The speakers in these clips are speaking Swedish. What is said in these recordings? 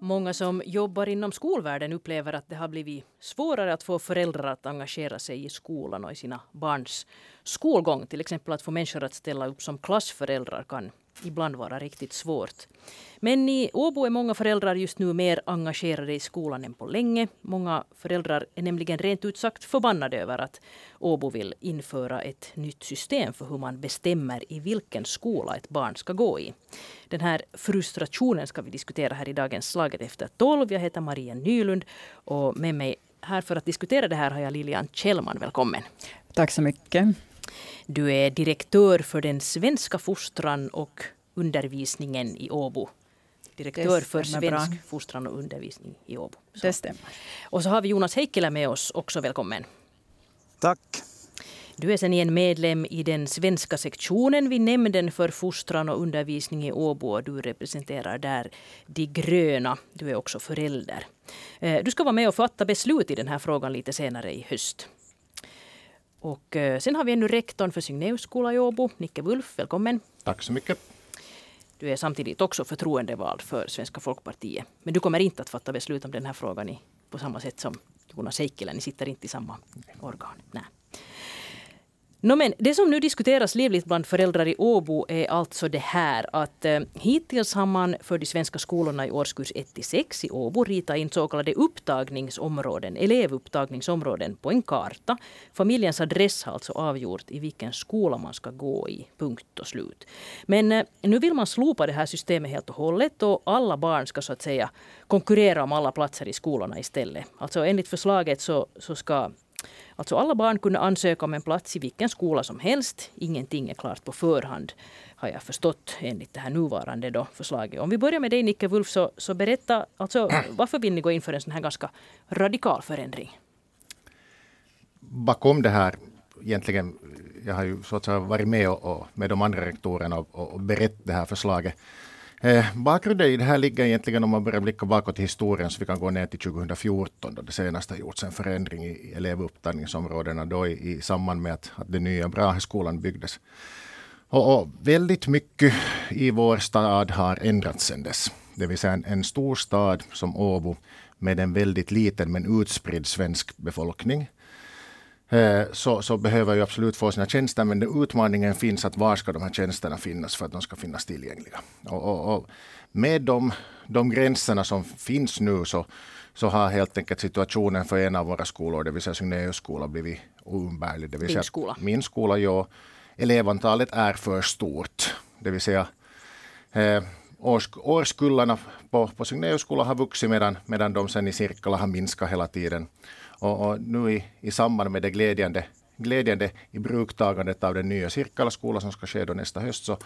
Många som jobbar inom skolvärlden upplever att det har blivit svårare att få föräldrar att engagera sig i skolan och i sina barns skolgång. Till exempel att få människor att ställa upp som klassföräldrar kan ibland vara riktigt svårt. Men i Åbo är många föräldrar just nu mer engagerade i skolan än på länge. Många föräldrar är nämligen rent ut sagt förbannade över att Åbo vill införa ett nytt system för hur man bestämmer i vilken skola ett barn ska gå i. Den här frustrationen ska vi diskutera här i dagens Slaget efter tolv. Jag heter Maria Nylund och med mig här för att diskutera det här har jag Lilian Kjellman. Välkommen. Tack så mycket. Du är direktör för den svenska fostran och undervisningen i Åbo. Direktör för svensk bra. fostran och undervisning i Åbo. Så. Det stämmer. Och så har vi Jonas Heikkilä med oss också. Välkommen. Tack. Du är sen igen medlem i den svenska sektionen vid Nämnden för fostran och undervisning i Åbo. Och du representerar där De gröna. Du är också förälder. Eh, du ska vara med och fatta beslut i den här frågan lite senare i höst. Och eh, sen har vi ännu rektorn för Signeusskola i Åbo, Nicke Wulf. Välkommen. Tack så mycket. Du är samtidigt också förtroendevald för Svenska folkpartiet. Men du kommer inte att fatta beslut om den här frågan i, på samma sätt som Jonas Heikkilä. Ni sitter inte i samma organ. Nej. No, men det som nu diskuteras livligt bland föräldrar i Åbo är alltså det här att eh, hittills har man för de svenska skolorna i årskurs 1-6 i Åbo ritat in så kallade upptagningsområden, elevupptagningsområden på en karta. Familjens adress har alltså avgjort i vilken skola man ska gå i, punkt och slut. Men eh, nu vill man slopa det här systemet helt och hållet och alla barn ska så att säga konkurrera om alla platser i skolorna istället. Alltså enligt förslaget så, så ska Alltså alla barn kunde ansöka om en plats i vilken skola som helst. Ingenting är klart på förhand har jag förstått enligt det här nuvarande då förslaget. Om vi börjar med dig Nicke Wulf så, så berätta, alltså, varför vill ni gå in för en sån här ganska radikal förändring? Bakom det här egentligen, jag har ju så att säga varit med och, och med de andra rektorerna och, och berett det här förslaget Eh, bakgrunden i det här ligger egentligen om man börjar blicka bakåt i historien så vi kan gå ner till 2014 då det senaste har gjorts en förändring i elevupptagningsområdena då i, i samband med att, att den nya Braheskolan byggdes. Och, och, väldigt mycket i vår stad har ändrats sedan dess. Det vill säga en, en stor stad som Åbo med en väldigt liten men utspridd svensk befolkning så, så behöver ju absolut få sina tjänster, men utmaningen finns att var ska de här tjänsterna finnas för att de ska finnas tillgängliga. Och, och, och med de, de gränserna som finns nu så, så har helt enkelt situationen för en av våra skolor, det vill säga Signeus skola, blivit oumbärlig. Det vill säga skola? Min skola, ja. Elevantalet är för stort. Det vill säga eh, års, årskullarna på, på Signeus skola har vuxit medan, medan de sen i cirklar har minskat hela tiden. Och, och nu i, i samband med det glädjande, glädjande i bruktagandet av den nya cirkelskolan, som ska ske då nästa höst så,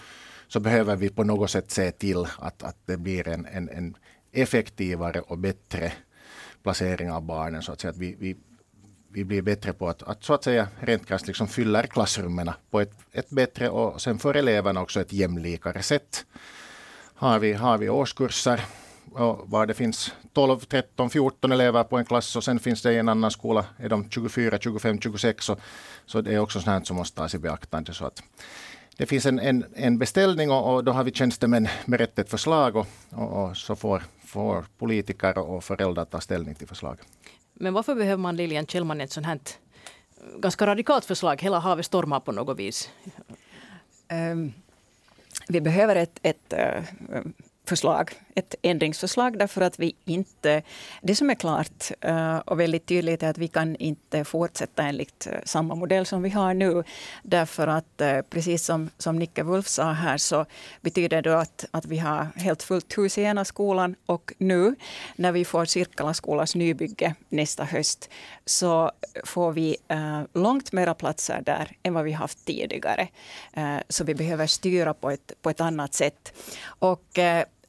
så behöver vi på något sätt se till att, att det blir en, en, en effektivare och bättre placering av barnen så att, säga, att vi, vi, vi blir bättre på att, att så att säga rent krasst liksom fyller klassrummen på ett, ett bättre och sen för eleverna också ett jämlikare sätt. Har vi, har vi årskurser var det finns 12, 13, 14 elever på en klass och sen finns det i en annan skola är de 24, 25, 26. Så, så det är också sånt som måste tas i beaktande. Så att det finns en, en, en beställning och, och, då har vi tjänstemän berett ett förslag och, och, och, så får, får politiker och föräldrar ta ställning till förslaget. Men varför behöver man Lilian Kjellman ett sånt här ganska radikalt förslag? Hela havet stormar på något vis. Um, vi behöver ett, ett uh, förslag, ett ändringsförslag därför att vi inte... Det som är klart eh, och väldigt tydligt är att vi kan inte fortsätta enligt eh, samma modell som vi har nu. Därför att eh, precis som, som Nicke Wulf sa här så betyder det att, att vi har helt fullt hus i ena skolan och nu när vi får Sirkala skolas nybygge nästa höst så får vi långt mera platser där än vad vi haft tidigare. så vi behöver styra på ett, på ett annat sätt. Och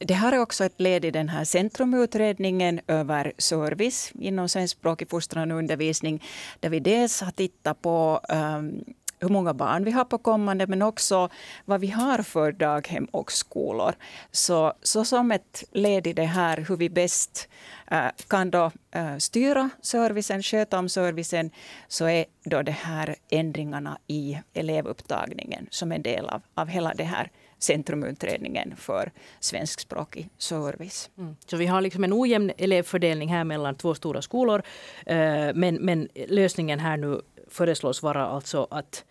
det här är också ett led i den här centrumutredningen över service inom svenskspråkig fostran och undervisning, där vi dels har tittat på um, hur många barn vi har på kommande, men också vad vi har för daghem och skolor. Så, så som ett led i det här, hur vi bäst uh, kan då uh, styra servicen, sköta om servicen, så är då det här ändringarna i elevupptagningen som en del av, av hela det här centrumutredningen för svenskspråkig service. Mm. Så vi har liksom en ojämn elevfördelning här mellan två stora skolor. Eh, men, men lösningen här nu föreslås vara alltså att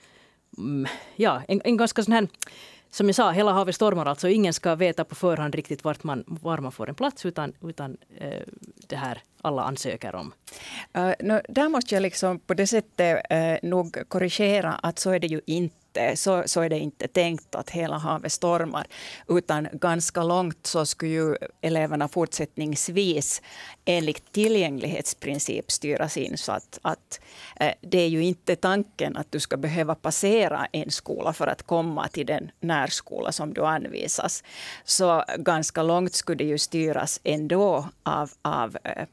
mm, ja, en, en ganska sån här som jag sa, hela havet stormar. Alltså ingen ska veta på förhand riktigt vart man, var man får en plats utan, utan eh, det här alla ansöker om. Uh, no, där måste jag liksom på det sättet uh, nog korrigera att så är det ju inte, så, så är det inte tänkt att hela havet stormar. Utan ganska långt så skulle ju eleverna fortsättningsvis enligt tillgänglighetsprincip styras in. Så att, att eh, det är ju inte tanken att du ska behöva passera en skola för att komma till den närskola som du anvisas. Så ganska långt skulle det ju styras ändå av, av eh,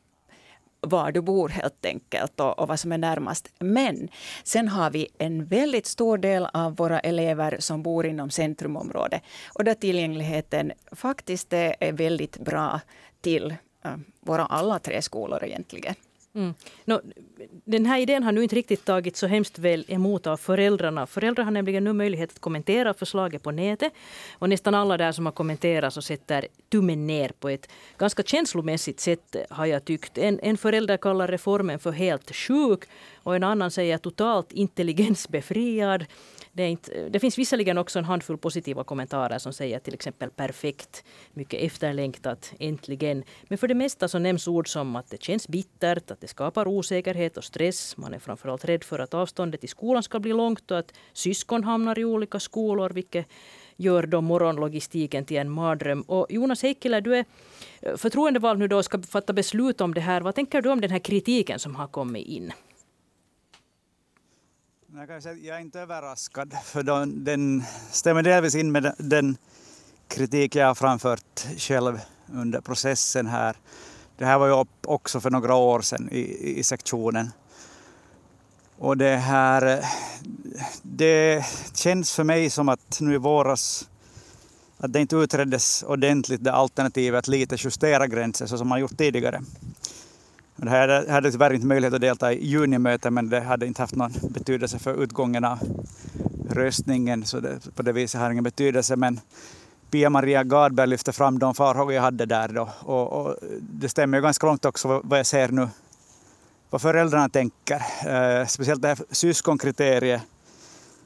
var du bor helt enkelt och, och, vad som är närmast. Men sen har vi en väldigt stor del av våra elever som bor inom centrumområdet och där tillgängligheten faktiskt är väldigt bra till eh, våra alla tre skolor egentligen. Mm. No, den här idén har nu inte riktigt tagit så hemskt väl emot av föräldrarna. Föräldrar har nämligen nu möjlighet att kommentera förslaget på nätet. Och nästan alla där som har kommenterat så sätter tummen ner på ett ganska känslomässigt sätt har jag tyckt. En, en förälder kallar reformen för helt sjuk och en annan säger totalt intelligensbefriad. Det, inte, det, finns visserligen också en handfull positiva kommentarer som säger till exempel perfekt, mycket efterlängtat, äntligen. Men för det mesta så nämns ord som att det känns bittert, att det skapar osäkerhet och stress. Man är framförallt rädd för att avståndet till skolan ska bli långt och att syskon hamnar i olika skolor, vilket gör då morgonlogistiken till en mardröm. Och Jonas Heikkilä, du är förtroendevald nu då och ska fatta beslut om det här. Vad tänker du om den här kritiken som har kommit in? Jag, kan säga, jag är inte överraskad, för den, den stämmer delvis in med den kritik jag har framfört själv under processen här. Det här var ju upp också för några år sedan i, i sektionen. Och det här, det känns för mig som att nu i våras att det inte utreddes ordentligt det alternativet att lite justera gränser så som man gjort tidigare. Det här hade tyvärr liksom inte möjlighet att delta i junimötet men det hade inte haft någon betydelse för utgången av röstningen så det, på det viset har det ingen betydelse. Men Pia-Maria Gardberg lyfte fram de farhågor jag hade där då och, och det stämmer ju ganska långt också vad jag ser nu vad föräldrarna tänker. Eh, speciellt det här syskonkriteriet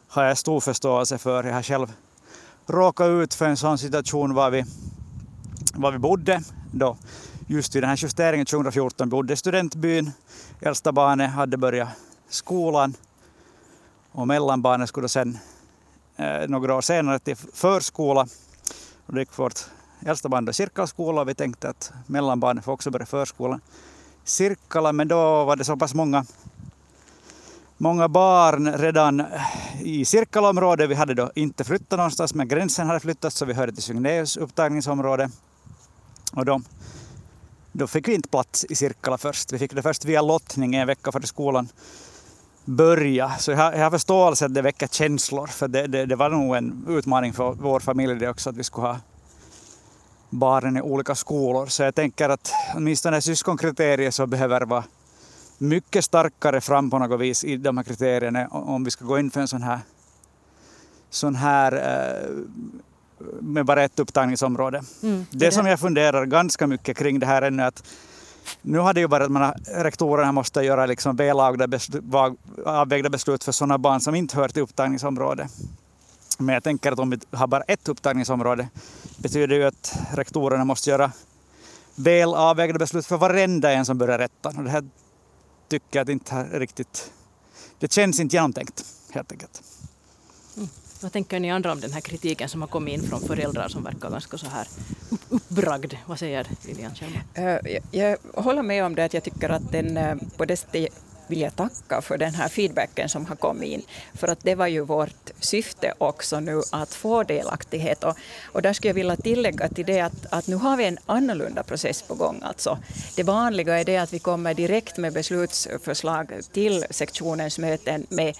har jag stor förståelse för. Jag har själv råkat ut för en sån situation var vi, var vi bodde då just vid den här justeringen 2014 bodde i studentbyn. Äldsta barnet hade börjat skolan och mellanbarnet skulle sen eh, några år senare till förskola. Och då gick vårt äldsta barn då cirkelskola och vi tänkte att mellanbarnet får också börja förskolan. Cirkala, men då var det så pass många, många barn redan eh, i cirkelområdet, Vi hade då inte flyttat någonstans, men gränsen hade flyttats så vi hörde till Signeus upptagningsområde. Och de då fick vi inte plats i cirklar först. Vi fick det först via lottning en vecka före skolan börja. Så jag har, jag har förståelse att det väcker känslor, för det, det, det, var nog en utmaning för vår familj det också, att vi skulle ha barnen i olika skolor. Så jag tänker att åtminstone syskonkriteriet så behöver vara mycket starkare fram på något vis i de här kriterierna om vi ska gå in för en sån här, sån här eh, med bara ett upptagningsområde. Mm, det, det som jag funderar ganska mycket kring det här ännu är att nu har det ju varit att man, rektorerna måste göra liksom välavvägda beslut, avvägda beslut för sådana barn som inte hör till upptagningsområdet. Men jag tänker att om vi har bara ett upptagningsområde betyder det ju att rektorerna måste göra väl avvägda beslut för varenda en som börjar ettan. Och det här tycker jag att inte riktigt... Det känns inte genomtänkt, helt enkelt. Vad tänker ni andra om den här kritiken som har kommit in från föräldrar som verkar ganska så här upp, uppbragd? Vad säger Lilian Kjellman? Eh, jag, jag, håller med om det att jag tycker att den eh, på det sättet vill jag tacka för den här feedbacken som har kommit in. För att det var ju vårt syfte också nu att få delaktighet. Och, och där skulle jag vilja tillägga till det att, att nu har vi en annorlunda process på gång. Alltså, det vanliga är det att vi kommer direkt med beslutsförslag till sektionens möten med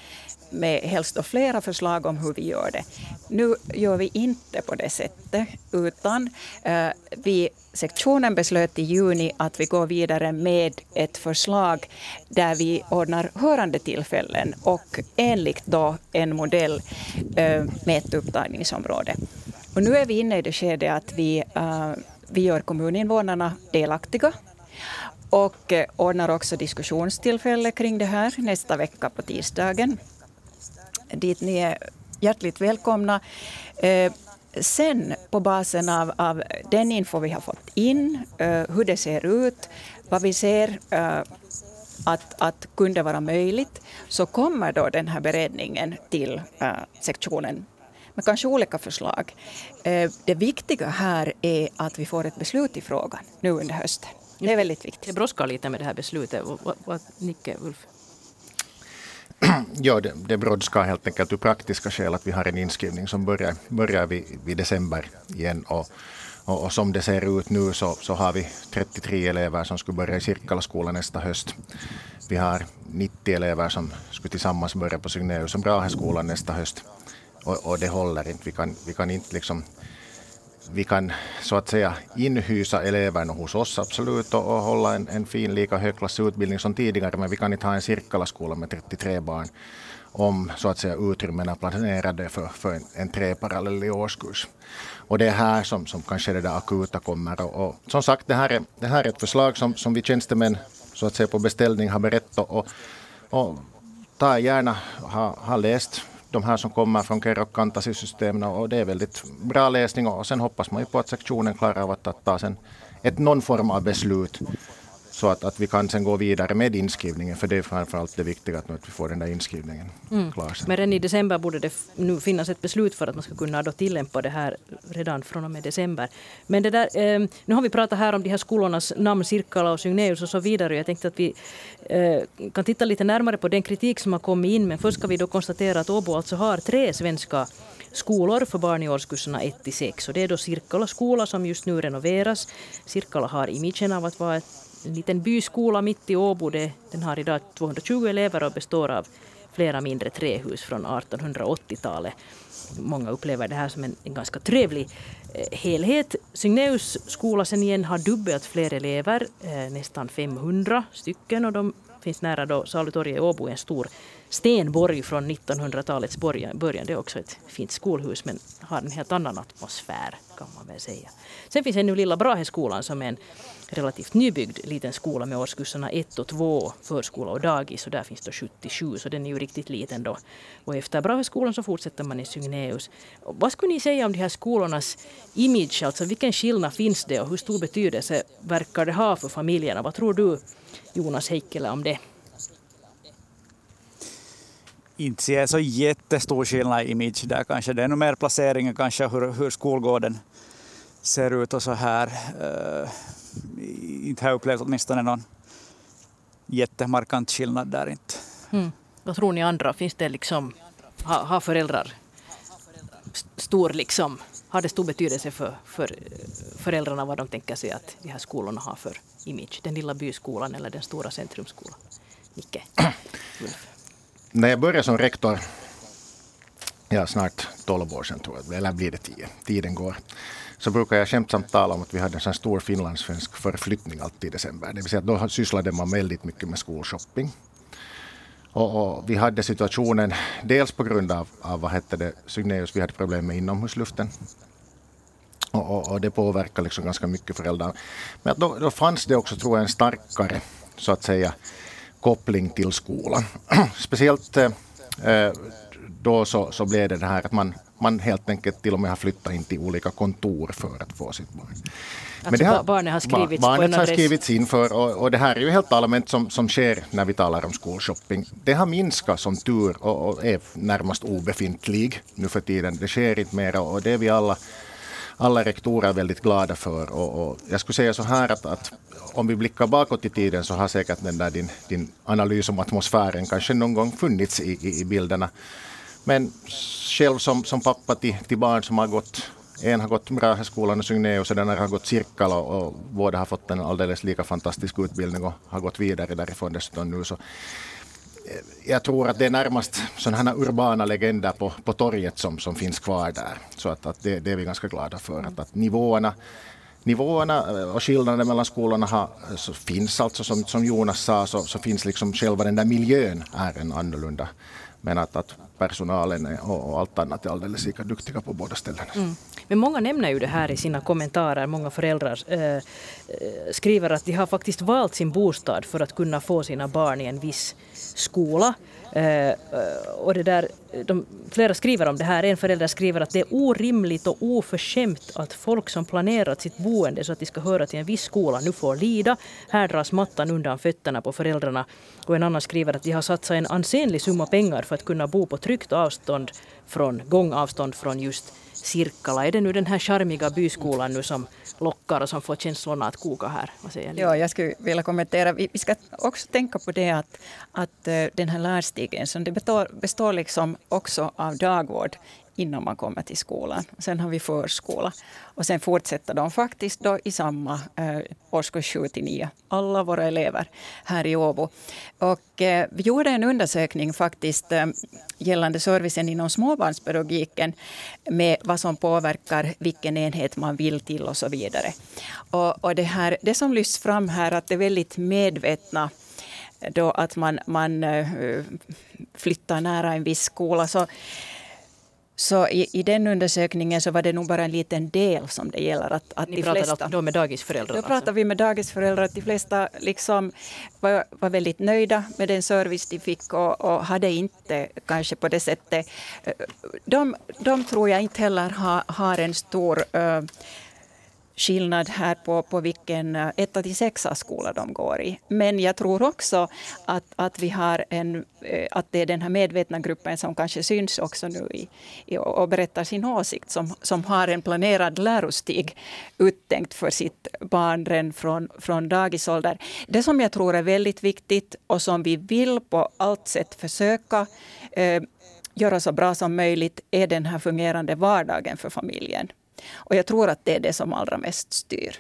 med helst då flera förslag om hur vi gör det. Nu gör vi inte på det sättet, utan eh, vi, sektionen beslöt i juni att vi går vidare med ett förslag där vi ordnar hörande tillfällen och enligt då en modell eh, med ett upptagningsområde. Och nu är vi inne i det skedet att vi, eh, vi gör kommuninvånarna delaktiga och eh, ordnar också diskussionstillfälle kring det här nästa vecka på tisdagen. Dit ni är hjärtligt välkomna. Uh, sen på basen av, av den info vi har fått in, hur det ser ut, vad vi ser att, att kunde vara möjligt, så kommer då den här beredningen till sektionen med kanske olika förslag. Eh, det viktiga här är att vi får ett beslut i frågan nu under hösten. Det är väldigt viktigt. Det brådskar lite med det här beslutet. Vad, vad, Nicke, Ulf? Ja, det, det brådskar helt enkelt ur praktiska skäl att vi har en inskrivning som börjar, börjar vid, vid december igen. Och, och, och, som det ser ut nu så, så har vi 33 elever som skulle börja i Sirkkalaskolan nästa höst. Vi har 90 elever som skulle tillsammans börja på Signeus och Braheskolan nästa höst och, och det håller inte. Vi kan, vi kan inte liksom vi kan så att säga inhysa eleverna hos oss absolut och, och hålla en, en fin lika högklassig utbildning som tidigare men vi kan inte ha en cirkalaskola med 33 barn om så att säga utrymmena planerade för, för en, en treparallellig årskurs. Och det är här som, som kanske det där akuta kommer. Och, och, som sagt, det här är, det här är ett förslag som, som vi tjänstemän så att säga på beställning har berättat och, och tar gärna, har ha läst de här som kommer från Kerok Kantasi-systemen och det är väldigt bra läsning och sen hoppas man ju på att sektionen klarar av att ta sen ett någon form av beslut så att, att vi kan sen gå vidare med inskrivningen, för det är framförallt det viktiga att, att vi får den där inskrivningen mm. klar. Men redan i december borde det nu finnas ett beslut för att man ska kunna då tillämpa det här redan från och med december. Men det där, eh, nu har vi pratat här om de här skolornas namn, Sirkala och Signeus och så vidare. Jag tänkte att vi eh, kan titta lite närmare på den kritik som har kommit in, men först ska vi då konstatera att Åbo alltså har tre svenska skolor för barn i årskurserna 1 till 6. Och det är då Sirkala skola som just nu renoveras. Sirkala har imagen av att vara ett en liten byskola mitt i Åbo. Den har idag 220 elever och består av flera mindre trähus från 1880-talet. Många upplever det här som en, en ganska trevlig eh, helhet. Signeus skola sen igen har dubbelt fler elever, eh, nästan 500 stycken och de finns nära då Salutorget i Åbo, en stor stenborg från 1900-talets början. Det är också ett fint skolhus men har en helt annan atmosfär kan man väl säga. Sen finns ännu Lilla Braheskolan som är en relativt nybyggd liten skola med årskurserna 1 och 2, förskola och dagis. Och där finns det 77, så den är ju riktigt liten då. Och efter Braheskolan så fortsätter man i Sygneus. Vad skulle ni säga om de här skolornas image? Alltså vilken skillnad finns det och hur stor betydelse verkar det ha för familjerna? Vad tror du, Jonas Heikkilä, om det? Inte ser så jättestor skillnad i image där kanske. Det är nog mer placeringen kanske, hur, hur skolgården ser ut och så här. Uh, inte har jag upplevt åtminstone någon jättemarkant skillnad där inte. Mm. Vad tror ni andra? Finns det liksom, har ha föräldrar stor liksom, har det stor betydelse för, för föräldrarna vad de tänker sig att de här skolorna har för image? Den lilla byskolan eller den stora centrumskolan? Nicke? När jag började som rektor, ja snart 12 år sedan tror jag, eller blir det 10, tiden går så brukar jag skämtsamt tala om att vi hade en sån stor finlandssvensk förflyttning alltid i december. Det vill säga att då sysslade man väldigt mycket med skolshopping. Och, och, vi hade situationen dels på grund av, av vad hette det, Signeus, vi hade problem med inomhusluften. Och, och, och det påverkade liksom ganska mycket föräldrar. Men då, då fanns det också, tror jag, en starkare, så att säga, koppling till skolan. Speciellt eh, då så, så blev det det här att man man helt enkelt till och med har flyttat in till olika kontor för att få sitt barn. Alltså Men det har, barnet har skrivits barnet på en har skrivits in för och, och, det här är ju helt allmänt som, som sker när vi talar om skolshopping. Det har minskat som tur och, och är närmast obefintlig nu för tiden. Det sker inte mer och det är vi alla alla rektorer är väldigt glada för. Och, och, jag skulle säga så här att, att, om vi blickar bakåt i tiden så har säkert den där din, din analys om atmosfären kanske någon gång funnits i, i, i bilderna. Men själv som, som pappa till, till barn som har gått en har gått Braheskolan och Sygne och den har gått cirkel och, och båda har fått en alldeles lika fantastisk utbildning och har gått vidare därifrån dessutom nu. Så jag tror att det är närmast sådana här urbana legender på, på torget som, som finns kvar där. Så att, att det, det är vi ganska glada för. Att, att nivåerna, nivåerna eh, och skillnaderna mellan skolorna har, så finns alltså som, som Jonas sa så, så finns liksom själva den där miljön är en annorlunda. Men att, att personalen och, allt annat är alldeles lika duktiga på båda ställena. Mm. Men många nämner ju det här i sina kommentarer. Många föräldrar äh, skriver att de har faktiskt valt sin bostad för att kunna få sina barn i en viss skola. Äh, och det där, de, flera skriver om det här. En förälder skriver att det är orimligt och oförskämt att folk som planerat sitt boende så att de ska höra till en viss skola nu får lida. Här dras mattan undan fötterna på föräldrarna. Och en annan skriver att de har satsat en ansenlig summa pengar för att kunna bo på tryggt avstånd från gångavstånd från just Sirkkala. Är det nu den här charmiga byskolan nu som lockar och som får känslorna att koka här? Vad säger? Ja, jag skulle vilja kommentera. Vi ska också tänka på det att, att eh, den här lärstigen som det består, består liksom också av dagvård innan man kommer till skolan. Sen har vi förskola. Och sen fortsätter de faktiskt då i samma eh, årskurs 7 till 9. Alla våra elever här i Åbo. Och, eh, vi gjorde en undersökning faktiskt eh, gällande servicen inom småbarnspedagogiken med vad som påverkar vilken enhet man vill till och så vidare. Och, och det, här, det som lyfts fram här att det är väldigt medvetna eh, då att man, man eh, flyttar nära en viss skola. Så så i, i, den undersökningen så var det nog bara en liten del som det gäller. Att, att Ni de flesta, då med dagisföräldrar? Då alltså. vi med dagisföräldrar. Att de flesta liksom var, var väldigt nöjda med den service de fick och, och hade inte kanske på det sättet... Eh, de, de tror jag inte heller har, har en stor uh, skillnad här på, på vilken eh, etta till sexa skola de går i. Men jag tror också att, att vi har en, eh, att det är den här medvetna gruppen som kanske syns också nu i, i, och berättar sin åsikt, som, som har en planerad lärostig uttänkt för sitt barn redan från, från dagisålder. Det som jag tror är väldigt viktigt och som vi vill på allt sätt försöka eh, göra så bra som möjligt är den här fungerande vardagen för familjen. Och jag tror att det är det som allra mest styr.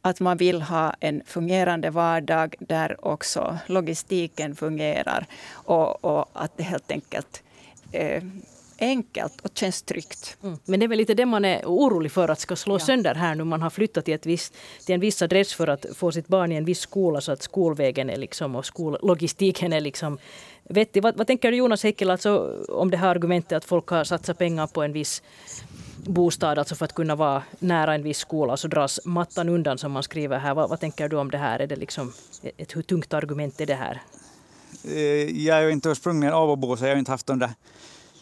Att man vill ha en fungerande vardag där också logistiken fungerar och, och att det helt enkelt eh, enkelt och känns tryggt. Mm. Men det är väl lite det man är orolig för att ska slå ja. sönder här nu. Man har flyttat till, ett visst, till en viss adress för att få sitt barn i en viss skola så att skolvägen är liksom, och skollogistiken är liksom vettig. Vad, vad tänker du Jonas Heikkilä alltså, om det här argumentet att folk har satsat pengar på en viss bostad, alltså för att kunna vara nära en viss skola, så dras mattan undan som man skriver här. Vad, vad tänker du om det här? Är det liksom ett hur tungt argument är det här? Eh, jag är ju inte ursprungligen Åbobo, så jag har inte haft de där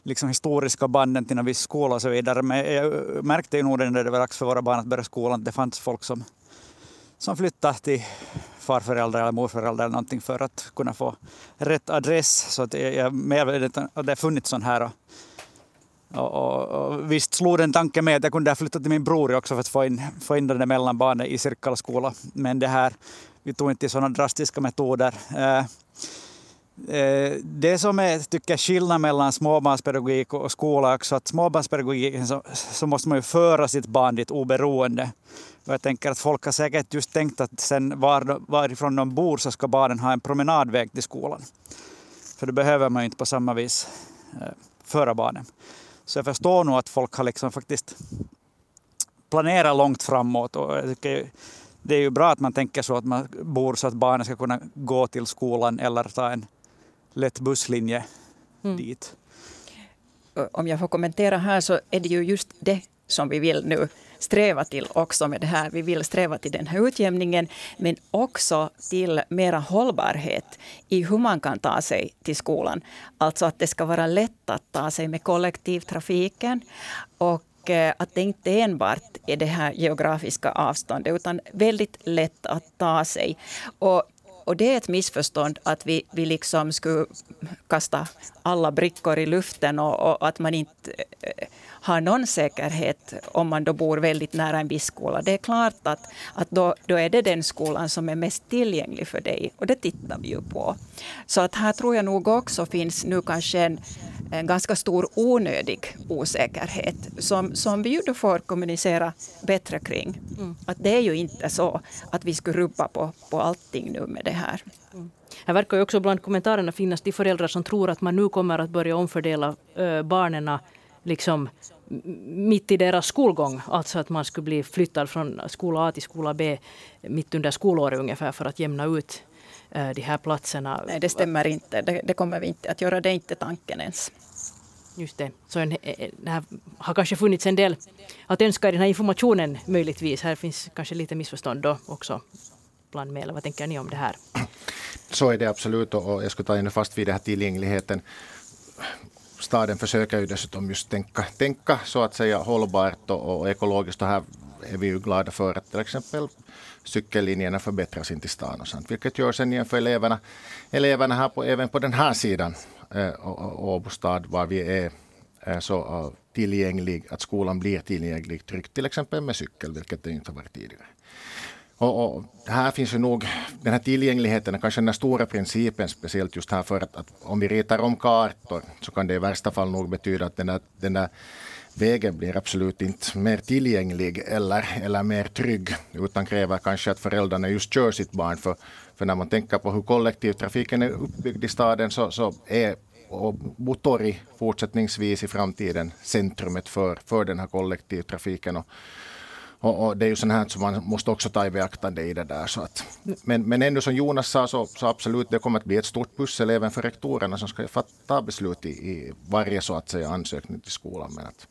liksom historiska banden till en viss skola och så vidare. Men jag märkte ju nog när det var dags för våra barn att börja skolan det fanns folk som, som flyttade till farföräldrar eller morföräldrar eller någonting för att kunna få rätt adress. Så att jag är medveten att det har funnits sån här. Och och, och, och, visst slog den tanken med att jag kunde ha flyttat till min bror också för att få in, få in det mellan barnen i cirkelskola. Men det här, vi tog inte sådana drastiska metoder. Eh, eh, det som är tycker jag, skillnad mellan småbarnspedagogik och skola också att småbarnspedagogiken så, så måste man ju föra sitt barn dit oberoende. Och jag tänker att folk har säkert just tänkt att sen var, varifrån de bor så ska barnen ha en promenadväg till skolan. För det behöver man ju inte på samma vis eh, föra barnen. Så jag förstår nog att folk har liksom faktiskt planerat långt framåt. Och jag tycker det är ju bra att man tänker så att man bor så att barnen ska kunna gå till skolan eller ta en lätt busslinje mm. dit. Om jag får kommentera här så är det ju just det som vi vill nu sträva till också med det här. Vi vill sträva till den här utjämningen men också till mera hållbarhet i hur man kan ta sig till skolan. Alltså att det ska vara lätt att ta sig med kollektivtrafiken och eh, att det inte enbart är det här geografiska avståndet utan väldigt lätt att ta sig. Och och det är ett missförstånd att vi, vi liksom skulle kasta alla brickor i luften och, och att man inte eh, har någon säkerhet om man då bor väldigt nära en viss skola. Det är klart att, att då, då är det den skolan som är mest tillgänglig för dig och det tittar vi ju på. Så att här tror jag nog också finns nu kanske en, en ganska stor onödig osäkerhet som, som vi ju då får kommunicera bättre kring. Mm. Att det är ju inte så att vi skulle rubba på, på allting nu med det här. Mm. Här verkar ju också bland kommentarerna finnas de föräldrar som tror att man nu kommer att börja omfördela äh, barnen liksom mitt i deras skolgång. Alltså att man skulle bli flyttad från skola A till skola B mitt under skolåret ungefär för att jämna ut de här platserna. Nej, det stämmer inte. Det, det kommer vi inte att göra. Det är inte tanken ens. Just det. Så en, det här har kanske funnits en del att önska i den här informationen möjligtvis. Här finns kanske lite missförstånd då också bland med. Vad tänker ni om det här? Så är det absolut och jag skulle ta ännu fast vid den här tillgängligheten. Staden försöker ju dessutom just tänka, tänka så att säga hållbart och, och ekologiskt. Och här är vi ju glada för att till exempel cykellinjerna förbättras in till stan och sånt, vilket gör sen igen för eleverna, eleverna här på, även på den här sidan eh, Åbo stad var vi är så eh, tillgänglig, att skolan blir tillgänglig tryggt, till exempel med cykel, vilket det inte har varit tidigare. Och, och, här finns ju nog den här tillgängligheten, kanske den stora principen, speciellt just här för att, att, om vi ritar om kartor så kan det i värsta fall nog betyda att den där, den där vägen blir absolut inte mer tillgänglig eller, eller mer trygg, utan kräver kanske att föräldrarna just kör sitt barn. För, för när man tänker på hur kollektivtrafiken är uppbyggd i staden så, så är och fortsättningsvis i framtiden centrumet för, för den här kollektivtrafiken. Och, och, och, det är ju sånt här som man måste också ta i beaktande i det där. Så att, men, men ännu som Jonas sa så, så absolut det kommer att bli ett stort pussel även för rektorerna som ska fatta beslut i, i varje så att säga ansökning till skolan. Men att,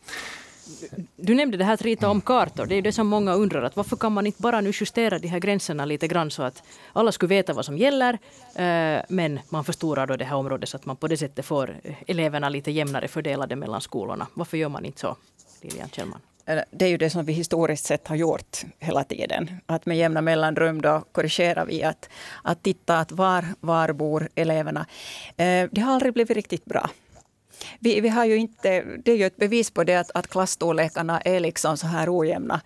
du nämnde det här att rita om kartor. Det är det som många undrar. Att varför kan man inte bara nu justera de här gränserna lite grann så att alla skulle veta vad som gäller. Eh, men man förstorar då det här området så att man på det sättet får eleverna lite jämnare fördelade mellan skolorna. Varför gör man inte så, Lilian Kjellman? Det är ju det som vi historiskt sett har gjort hela tiden. Att med jämna mellanrum då korrigerar vi att, att titta att var, var bor eleverna. Eh, det har aldrig blivit riktigt bra. Vi, vi har ju inte, det är ju ett bevis på det att, att klassstorlekarna är liksom så här ojämna.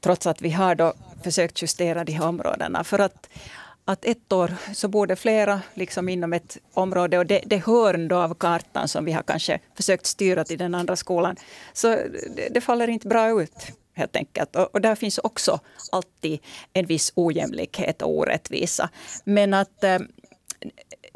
Trots att vi har då försökt justera de här områdena. För att att ett år så bor det flera liksom inom ett område och det, det hörn då av kartan som vi har kanske försökt styra till den andra skolan. Så det, det faller inte bra ut helt enkelt. Och, och, där finns också alltid en viss ojämlikhet och orättvisa. Men att eh,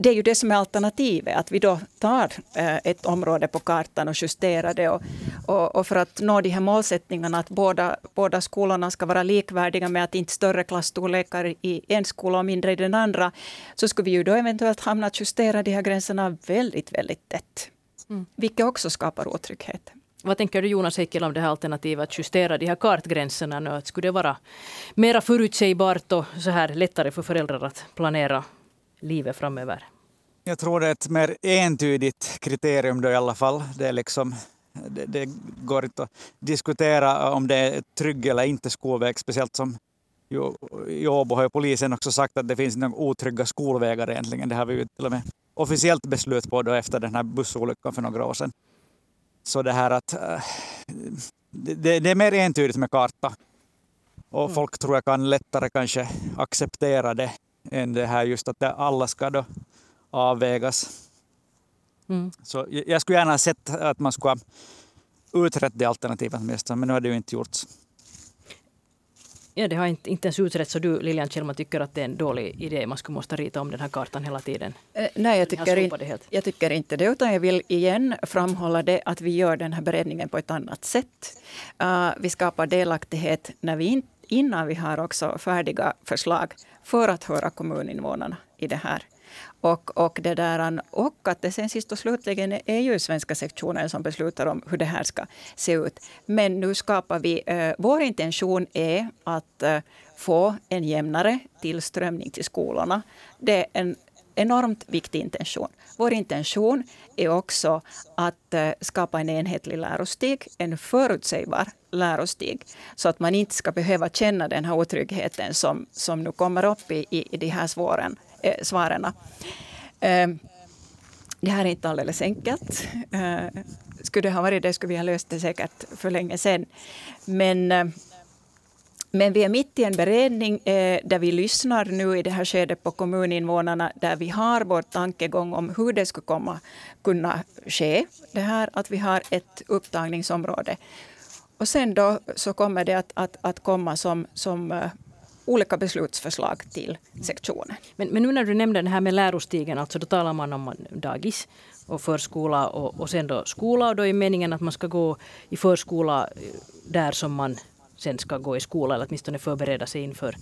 det är ju det som är alternativet, att vi då tar eh, ett område på kartan och justerar det. Och, och, och, för att nå de här målsättningarna att båda, båda skolorna ska vara likvärdiga med att inte större klassstorlekar i en skola och mindre i den andra, så skulle vi ju då eventuellt hamna att justera de här gränserna väldigt, väldigt tätt. Mm. Vilket också skapar otrygghet. Vad tänker du Jonas Heikkilä om det här alternativet att justera de här kartgränserna nu? Skulle det vara mera förutsägbart och så här lättare för föräldrar att planera livet framöver? Jag tror det är ett mer entydigt kriterium då i alla fall. Det, är liksom, det, det går inte att diskutera om det är trygg eller inte skolväg, speciellt som i Åbo har ju polisen också sagt att det finns några otrygga skolvägar egentligen. Det har vi ju till och med officiellt beslut på då efter den här bussolyckan för några år sedan. Så det här att äh, det, det är mer entydigt med karta. Och mm. folk tror jag kan lättare kanske acceptera det än det här just att alla ska då avvägas. Mm. Så jag skulle gärna ha sett att man skulle ha utrett det alternativet men nu har det ju inte gjorts. Ja, det har inte, inte ens utretts. Så du, Lilian Kjellman, tycker att det är en dålig idé. Man skulle måste rita om den här kartan hela tiden. Eh, nej, jag tycker, in, jag tycker inte det. Utan jag vill igen framhålla det att vi gör den här beredningen på ett annat sätt. Uh, vi skapar delaktighet när vi in, innan vi har också färdiga förslag för att höra kommuninvånarna i det här. Och, och, det där, och att det sen sist och slutligen är ju svenska sektionen som beslutar om hur det här ska se ut. Men nu skapar vi, eh, vår intention är att eh, få en jämnare tillströmning till skolorna. Det är en enormt viktig intention. Vår intention är också att eh, skapa en enhetlig lärostig, en förutsägbar lärostig, så att man inte ska behöva känna den här otryggheten som, som nu kommer upp i, i, de här eh, svaren, eh, svaren. Det här är inte alldeles enkelt. Eh, skulle det ha varit det skulle vi ha löst det säkert för länge sedan. Men eh, men vi är mitt i en beredning eh, där vi lyssnar nu i det här skedet på kommuninvånarna, där vi har vår tankegång om hur det skulle komma kunna ske. Det här att vi har ett upptagningsområde. Och sen då så kommer det att, att, att komma som, som eh, olika beslutsförslag till sektionen. Men, men nu när du nämnde det här med lärostigen, alltså då talar man om dagis och förskola och, och sen då skola. Och då är meningen att man ska gå i förskola eh, där som man sen ska gå i skola eller åtminstone förbereda sig inför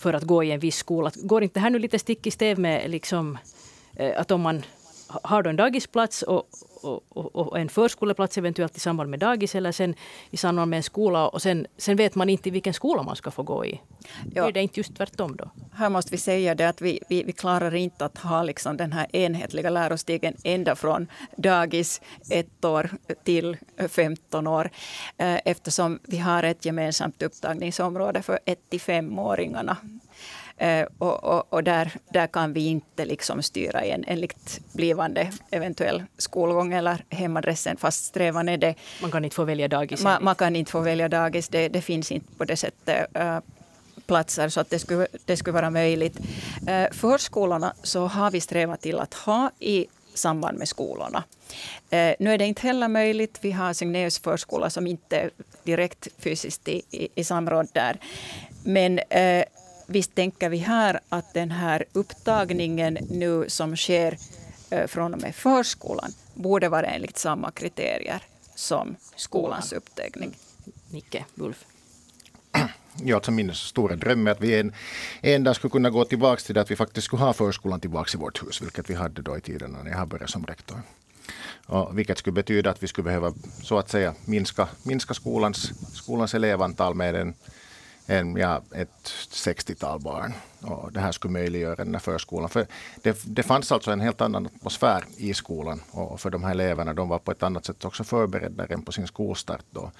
för att gå i en viss skola. Går inte det här nu lite stick i stäv med liksom, eh, att om man har då en dagisplats och, och, och, och, en förskoleplats eventuellt i samband med dagis eller sen i samband med en skola och sen, sen vet man inte vilken skola man ska få gå i. Ja. Är det inte just tvärtom då? Här måste vi säga det att vi, vi, vi klarar inte att ha liksom den här enhetliga lärostigen ända från dagis ett år till 15 år eh, eftersom vi har ett gemensamt upptagningsområde för 1 till 5-åringarna. Eh, och, och, och, där, där kan vi inte liksom styra en, enligt blivande eventuell skolgång eller hemadressen, fast strävan är det. Man kan inte få välja dagis? Man, man kan inte få välja dagis, det, det finns inte på det sättet uh, platser så att det skulle, det skulle vara möjligt. Uh, förskolorna så har vi strävat till att ha i samband med skolorna. Eh, nu är det inte heller möjligt. Vi har Signeus förskola som inte är direkt fysiskt i, i, i samråd där. Men eh, visst tänker vi här att den här upptagningen nu som sker eh, från och med förskolan borde vara enligt samma kriterier som skolans upptagning. Nicke, Ulf? Ja, alltså min stora dröm är att vi en, en dag skulle kunna gå tillbaka till det att vi faktiskt skulle ha förskolan tillbaka i vårt hus, vilket vi hade då i tiden när jag började som rektor. Och vilket skulle betyda att vi skulle behöva så att säga minska, minska skolans, skolans elevantal med en än ja, ett 60-tal barn. Och det här skulle möjliggöra den här förskolan. För det, det fanns alltså en helt annan atmosfär i skolan och för de här eleverna. De var på ett annat sätt också förberedda än på sin skolstart. Då.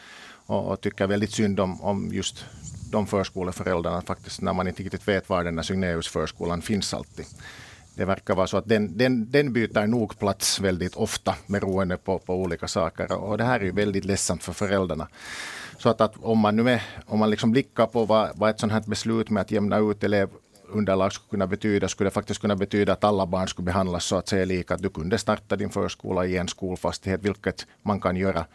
Och, och tycker väldigt synd om, om just de förskoleföräldrarna faktiskt när man inte riktigt vet var den här Signeus-förskolan finns alltid. Det verkar vara så att den, den, den byter nog plats väldigt ofta beroende på, på olika saker. Och det här är ju väldigt ledsamt för föräldrarna. Så att, att om man nu är, om man liksom blickar på vad, vad ett sånt här beslut med att jämna ut elevunderlag skulle kunna betyda, skulle det faktiskt kunna betyda att alla barn skulle behandlas så att säga lika. Att du kunde starta din förskola i en skolfastighet, vilket man kan göra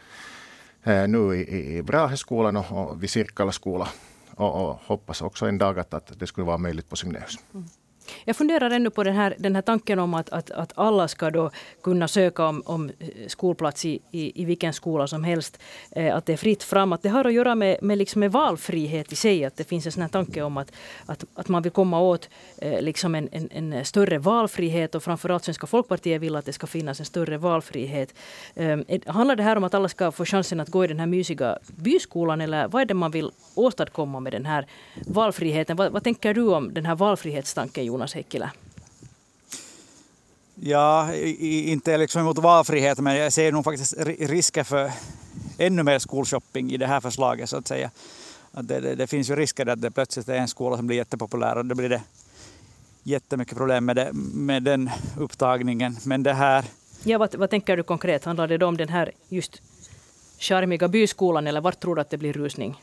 eh, nu i, i Braheskolan och, och vid Sirkkala skola. Och, och, hoppas också en dag att, att det skulle vara möjligt på Signeus. Mm. Jag funderar ännu på den här, den här tanken om att, att, att alla ska då kunna söka om, om eh, skolplats i, i, i vilken skola som helst. Eh, att det är fritt fram. Att det har att göra med, med, liksom med valfrihet i sig. Att det finns en sån här tanke om att, att, att man vill komma åt eh, liksom en, en, en, större valfrihet. Och framförallt Svenska folkpartiet vill att det ska finnas en större valfrihet. Eh, handlar det här om att alla ska få chansen att gå i den här mysiga byskolan? Eller vad är det man vill åstadkomma med den här valfriheten? Vad, vad tänker du om den här valfrihetstanken Jonas Heikkilä? Ja, inte liksom emot valfrihet, men jag ser nog faktiskt risker för ännu mer skolshopping i det här förslaget så att säga. Att det, det, det, finns ju risker att det plötsligt är en skola som blir jättepopulär och då blir det jättemycket problem med, det, med den upptagningen. Men det här... Ja, vad, vad tänker du konkret? Handlar det om den här just charmiga byskolan eller vart tror du att det blir rusning?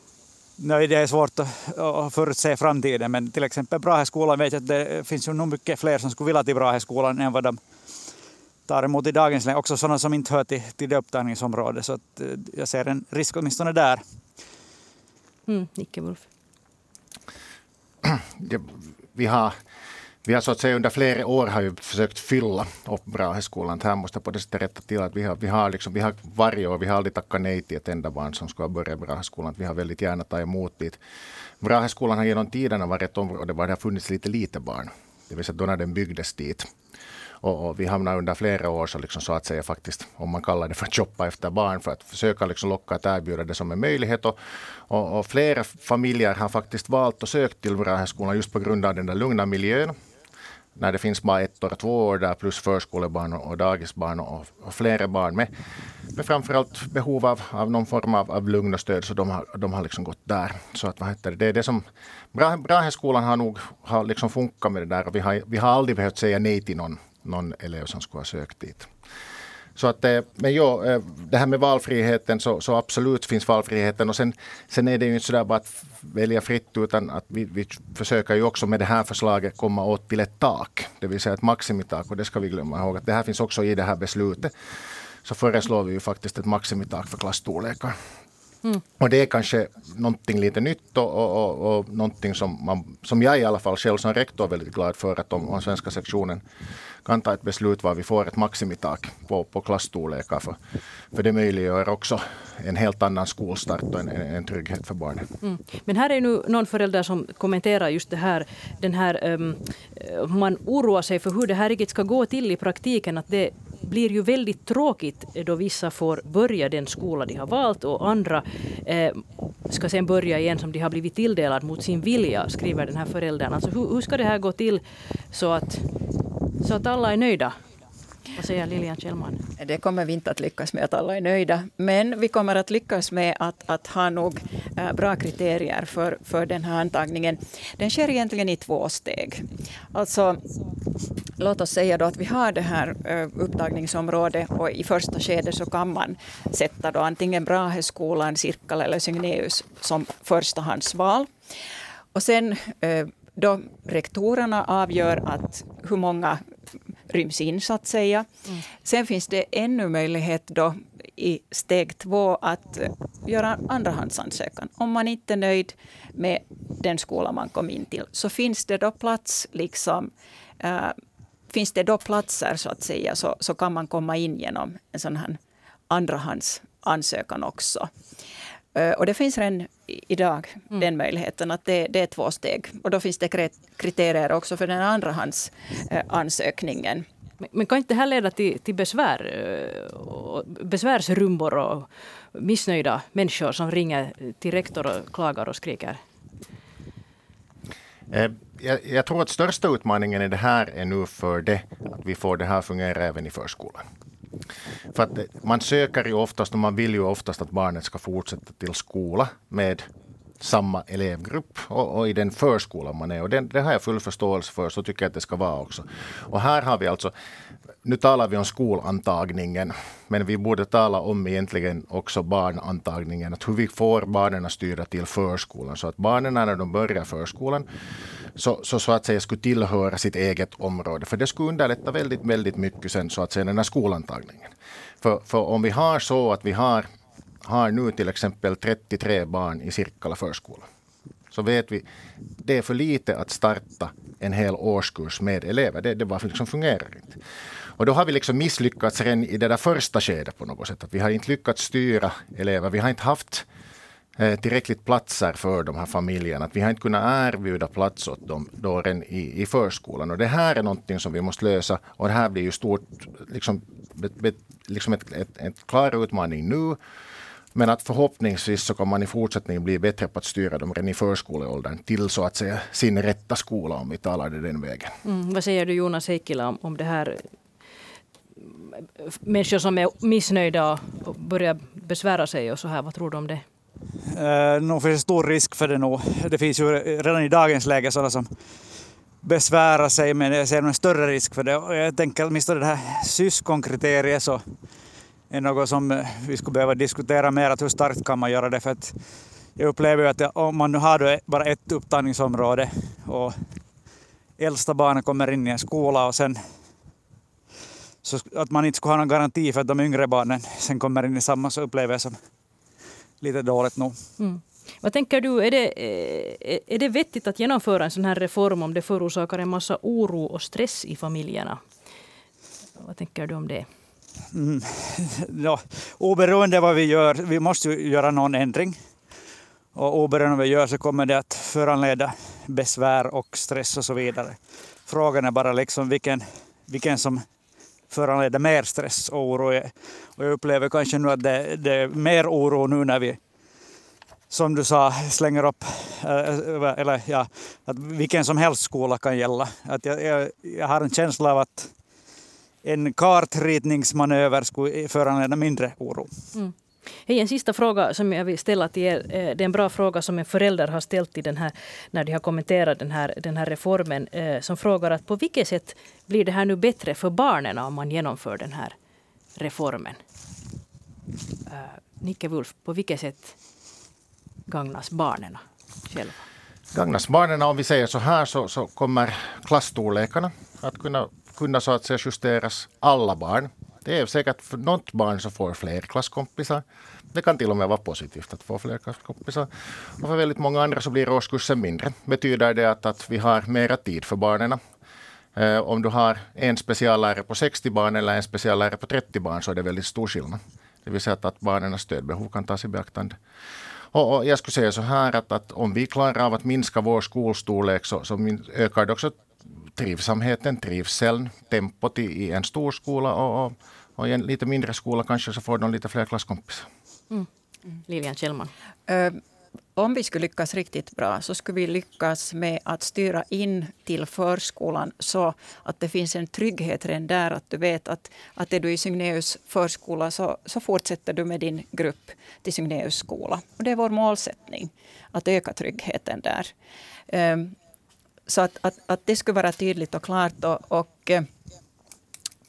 Nej, det är svårt att förutse framtiden, men till exempel Braheskolan vet jag att det finns ju nog mycket fler som skulle vilja till Braheskolan än vad de tar emot i dagens läge. Också sådana som inte hör till, till det upptagningsområdet. Så att eh, jag ser en risk åtminstone där. Mm, Nicke Wolf. vi har vi har så att säga under flera år har ju försökt fylla upp Braheskolan. Här måste på det sättet rätta till att vi har, vi har, liksom, vi har varje år, vi har aldrig tackat nej till ett enda barn som ska börja Braheskolan. Vi har väldigt gärna tagit emot dit. Braheskolan har genom tiderna varit ett område där det har funnits lite lite barn. Det vill säga då när den byggdes dit. Och, och vi hamnade under flera år så, liksom, så att säga faktiskt, om man kallar det för att shoppa efter barn, för att försöka liksom locka att erbjuda det som en möjlighet. Och, och, och flera familjer har faktiskt valt att söka till Braheskolan just på grund av den där lugna miljön när det finns bara ett och två år där plus förskolebarn och dagisbarn och, och flera barn med, med framförallt behov av, av någon form av, av lugn och stöd. Så de har, de har liksom gått där. Så att, vad heter det, det är det som Bra, Braheskolan har nog har liksom funkat med det där och vi har, vi har aldrig behövt säga nej till någon, någon elev som skulle ha sökt dit. Så att, eh, men ja, eh, det här med valfriheten så, så, absolut finns valfriheten och sen, sen är det ju inte sådär bara att välja fritt utan att vi, vi försöker ju också med det här förslaget komma åt till ett tak, det vill säga ett maximitak och det ska vi glömma ihåg att det här finns också i det här beslutet. Så föreslår vi ju faktiskt ett maximitak för klassstorlekar. Mm. Och det är kanske någonting lite nytt och, och, och, och någonting som, man, som jag i alla fall själv som rektor är väldigt glad för att om, om svenska sektionen kan ta ett beslut var vi får ett maximitak på, på klassstorlekar. För, för det möjliggör också en helt annan skolstart och en, en trygghet för barnen. Mm. Men här är nu någon förälder som kommenterar just det här, den här um, man oroar sig för hur det här riktigt ska gå till i praktiken. Att det blir ju väldigt tråkigt då vissa får börja den skola de har valt och andra eh, ska sen börja igen som de har blivit tilldelad mot sin vilja, skriver den här föräldern. Alltså hur, hur ska det här gå till så att, så att alla är nöjda? Vad säger Lilian Kjellman? Det kommer vi inte att lyckas med att alla är nöjda. Men vi kommer att lyckas med att, att ha nog eh, bra kriterier för, för den här antagningen. Den sker egentligen i två steg. Alltså, låt oss säga då att vi har det här eh, upptagningsområdet och i första skedet så kan man sätta då antingen Braheskolan, Sirkala eller Signeus som förstahandsval. Och sen eh, då rektorerna avgör att hur många ryms in så att säga. Mm. Sen finns det ännu möjlighet då i steg två att göra andrahandsansökan. Om man inte är nöjd med den skola man kom in till så finns det då plats liksom äh, finns det då platser så att säga så, så kan man komma in genom en sån här andrahandsansökan också. Eh, och det finns redan idag mm. den möjligheten att det, det, är två steg. Och då finns det kriterier också för den andrahandsansökningen. Men, men kan inte det här leda till, till besvär, eh, besvärsrumbor och missnöjda människor som ringer till rektor och klagar och skriker? Eh, jag, jag tror att största utmaningen i det här är nu för det att vi får det här fungera även i förskolan. För att man söker ju oftast och man vill ju oftast att barnet ska fortsätta till skola med samma elevgrupp och, och, i den förskolan man är. Och den, det har jag full förståelse för, så tycker jag att det ska vara också. Och här har vi alltså, nu talar vi om skolantagningen, men vi borde tala om egentligen också barnantagningen, att hur vi får barnen att styra till förskolan, så att barnen när de börjar förskolan så, så, så att säga skulle tillhöra sitt eget område. För det skulle underlätta väldigt, väldigt mycket sen så att säga den här skolantagningen. För, för om vi har så att vi har, har nu till exempel 33 barn i Sirkkala förskola så vet vi det är för lite att starta en hel årskurs med elever. Det, det bara liksom fungerar inte. Och då har vi liksom misslyckats redan i det där första skedet på något sätt. Att vi har inte lyckats styra elever. Vi har inte haft Eh, tillräckligt platser för de här familjerna. Att vi har inte kunnat erbjuda plats åt dem då i, i förskolan. Och det här är någonting som vi måste lösa. Och det här blir ju stort, liksom, liksom ett, ett, ett klar utmaning nu. Men att förhoppningsvis så kan man i fortsättningen bli bättre på att styra dem redan i förskoleåldern till så att säga sin rätta skola om vi talar det den vägen. Mm, vad säger du Jonas Heikkilä om, om det här? Eh, människor som är missnöjda och börjar besvära sig och så här, vad tror du om det? Eh, nog finns det stor risk för det nog. Det finns ju redan i dagens läge sådana som besvärar sig, men jag ser en större risk för det. Och jag tänker åtminstone det här syskonkriteriet så är något som eh, vi skulle behöva diskutera mer, att hur starkt kan man göra det? För att jag upplever ju att om man nu har bara ett upptagningsområde och äldsta barnet kommer in i en skola och sen så att man inte skulle ha någon garanti för att de yngre barnen sen kommer in i samma så upplever jag som lite dåligt nog. Mm. Vad tänker du, är det, eh, är det vettigt att genomföra en sån här reform om det förorsakar en massa oro och stress i familjerna? Vad tänker du om det? Mm. Ja, oberoende vad vi gör, vi måste ju göra någon ändring. Och oberoende vad vi gör så kommer det att föranleda besvär och stress och så vidare. Frågan är bara liksom vilken, vilken som föranleder mer stress och oro. Och jag upplever kanske nu att det, det är mer oro nu när vi som du sa, slänger upp, eh, eh, eller ja, att vilken som helst skola kan gälla. Att jag, jag, jag har en känsla av att en kartritningsmanöver skulle föranleda mindre oro. Mm. Hej, en sista fråga som jag vill ställa till er. Eh, det är en bra fråga som en förälder har ställt i den här, när de har kommenterat den här, den här reformen. Eh, som frågar att på vilket sätt blir det här nu bättre för barnen om man genomför den här reformen? Eh, Nicke Wulf, på vilket sätt gagnas barnen själva? Gagnas barnen, om vi säger så här, så, så kommer klasstorlekarna att kunna, kunna så att säga justeras alla barn det är säkert för något barn så får fler klasskompisar. Det kan till och med vara positivt att få fler klasskompisar. Och för väldigt många andra så blir årskursen mindre. Betyder det att, att vi har mera tid för barnen? Eh, om du har en speciallärare på 60 barn eller en speciallärare på 30 barn så är det väldigt stor skillnad. Det vill säga att, att barnens stödbehov kan tas i beaktande. Och, och jag skulle säga så här att, att om vi klarar av att minska vår skolstorlek så, så ökar det också trivsamheten, trivseln, tempot i, i en stor skola och, och, och, i en lite mindre skola kanske så får de lite fler klasskompisar. Mm. Lilian Kjellman. Uh, om vi skulle lyckas riktigt bra så skulle vi lyckas med att styra in till förskolan så att det finns en trygghet redan där. Att du vet att, att är du i Signeus förskola så, så fortsätter du med din grupp till Signeus skola. Och det är vår målsättning, att öka tryggheten där. Um, så att, att, att det skulle vara tydligt och klart. och, och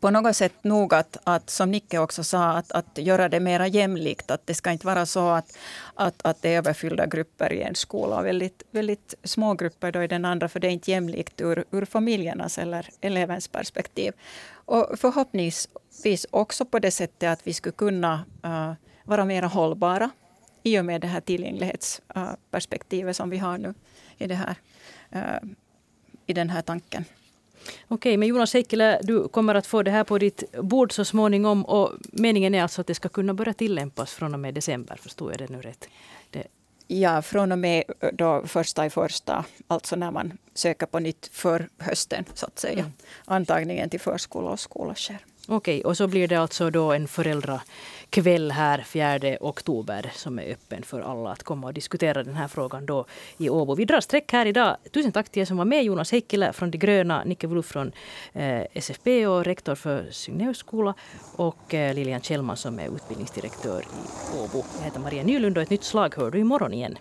på något sätt nog att, att, som Nicke också sa, att, att göra det mer jämlikt. Att det ska inte vara så att, att, att det är överfyllda grupper i en skola och väldigt, väldigt små grupper då i den andra, för det är inte jämlikt ur, ur familjernas eller elevens perspektiv. Och förhoppningsvis också på det sättet att vi skulle kunna uh, vara mer hållbara i och med det här tillgänglighetsperspektivet som vi har nu i, det här, uh, i den här tanken. Okej, men Jonas Heikkilä, du kommer att få det här på ditt bord så småningom. Och meningen är alltså att det ska kunna börja tillämpas från och med december. Förstår jag det nu rätt? Det... Ja, från och med då första i första, alltså när man söker på nytt för hösten, så att säga. Mm. Antagningen till förskola och skola sker. Okej, och så blir det alltså då en kväll här 4 oktober som är öppen för alla att komma och diskutera den här frågan då i Åbo. Vi drar streck här idag. Tusen tack till er som var med. Jonas Heikkilä från De gröna, Nicke Wulff från eh, SFP och rektor för Signeus skola och eh, Lilian Kjellman som är utbildningsdirektör i Åbo. Jag heter Maria Nylund och ett nytt slag hör du imorgon igen.